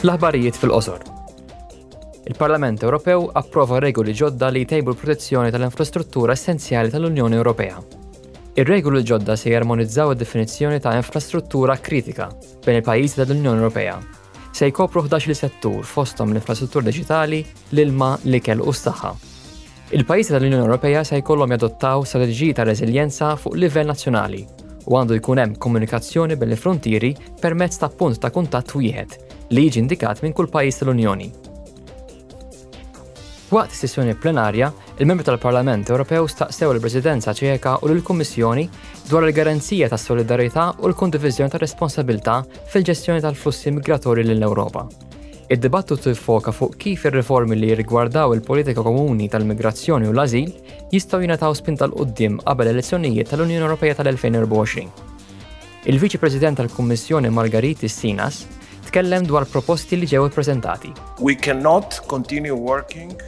L-aħbarijiet fil-qosor. Il-Parlament Ewropew approva regoli ġodda li jtejbu l-protezzjoni tal-infrastruttura essenzjali tal-Unjoni Ewropea. Ir-regoli ġodda se jarmonizzaw id-definizzjoni ta' infrastruttura kritika bejn il-pajjiżi tal-Unjoni Ewropea. Se jkopru 11 settur fosthom l-infrastruttura diġitali, l-ilma, l-ikel u s-saħħa. Il-pajjiżi tal-Unjoni Ewropea se jkollhom jadottaw strateġiji ta' reżiljenza fuq livell nazzjonali u għandu jkun hemm komunikazzjoni bejn il-fruntieri permezz ta' punt ta' kuntatt wieħed li jiġi indikat minn kull pajjiż tal-Unjoni. Waqt is-sessjoni plenarja, il-Membri tal-Parlament Ewropew staqsew lill-Presidenza Ċeka u lill-Kummissjoni dwar il-garanzija tas-solidarjetà u l-kondiviżjoni tar-responsabilità fil-ġestjoni tal-flussi migratorji lejn l-Ewropa. Id-dibattitu jiffoka fuq kif ir-riformi li jirrigwardaw il-politika komuni tal-migrazzjoni u l-ażil jistgħu jingħataw spinta 'l quddiem qabel l-elezzjonijiet tal-Unjoni Ewropea tal-2024. Il-Viċi President tal-Kummissjoni Margaritis Schinas tkellem dwar proposti li ġew ippreżentati.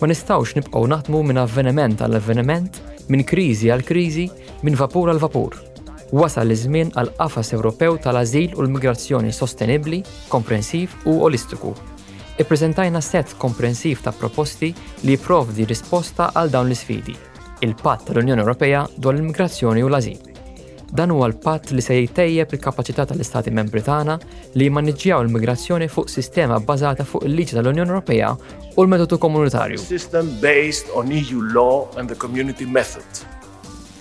Ma nistgħux nibqgħu naħdmu minn avveniment għal avveniment, minn kriżi għal kriżi, minn vapur għal vapur. Wasal iż-żmien għal qafas Ewropew tal-ażil u l-migrazzjoni sostenibbli, komprensiv u olistiku. Ippreżentajna sett komprensiv ta' proposti li jipprovdi risposta għal dawn l-isfidi, il-Patt tal-Unjoni Ewropea dwar l-Immigrazzjoni u l-Ażil. Dan huwa l-patt li se jtejjeb il-kapaċità tal-Istati Membri tagħna li jimmaniġġjaw il-migrazzjoni fuq sistema bbażata fuq il-liġi tal-Unjoni Ewropea u l-metodu Komunitarju.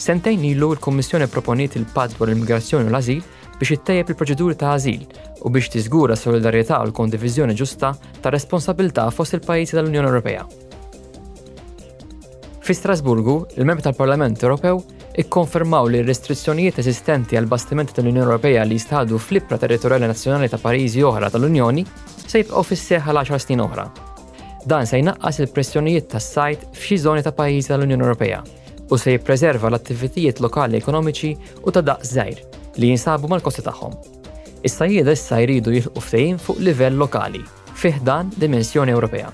Sentejn ilu l-Kummissjoni pproponiet il-Patt dwar l-Immigrazzjoni u l-Ażil biex ittejjeb il-proċeduri ta' ażil u biex tiżgura s-solidarjetà u l-kondiviżjoni ġusta tar-responsabbiltà fost il-pajjiżi tal-Unjoni Ewropea. Fi Strasburgu, il-Membri tal-Parlament Ewropew ikkonfermaw li r-restrizzjonijiet eżistenti għall-bastimenti tal-Unjoni Ewropea li jistadu fl-ibħra territorjali nazzjonali ta' pajjiżi oħra tal-Unjoni se jibqgħu fis-seħħ għal għaxar snin oħra. Dan se jnaqqas il-pressjonijiet tas-sajd f'xi żoni ta' pajjiżi tal-Unjoni Ewropea. u se jippreserva l-attivitijiet lokali ekonomiċi u ta' daqs żgħir li jinsabu mal-kosta tagħhom. Is-sajjieda issa jridu jilħqu ftehim fuq livell lokali fi ħdan dimensjoni Ewropea.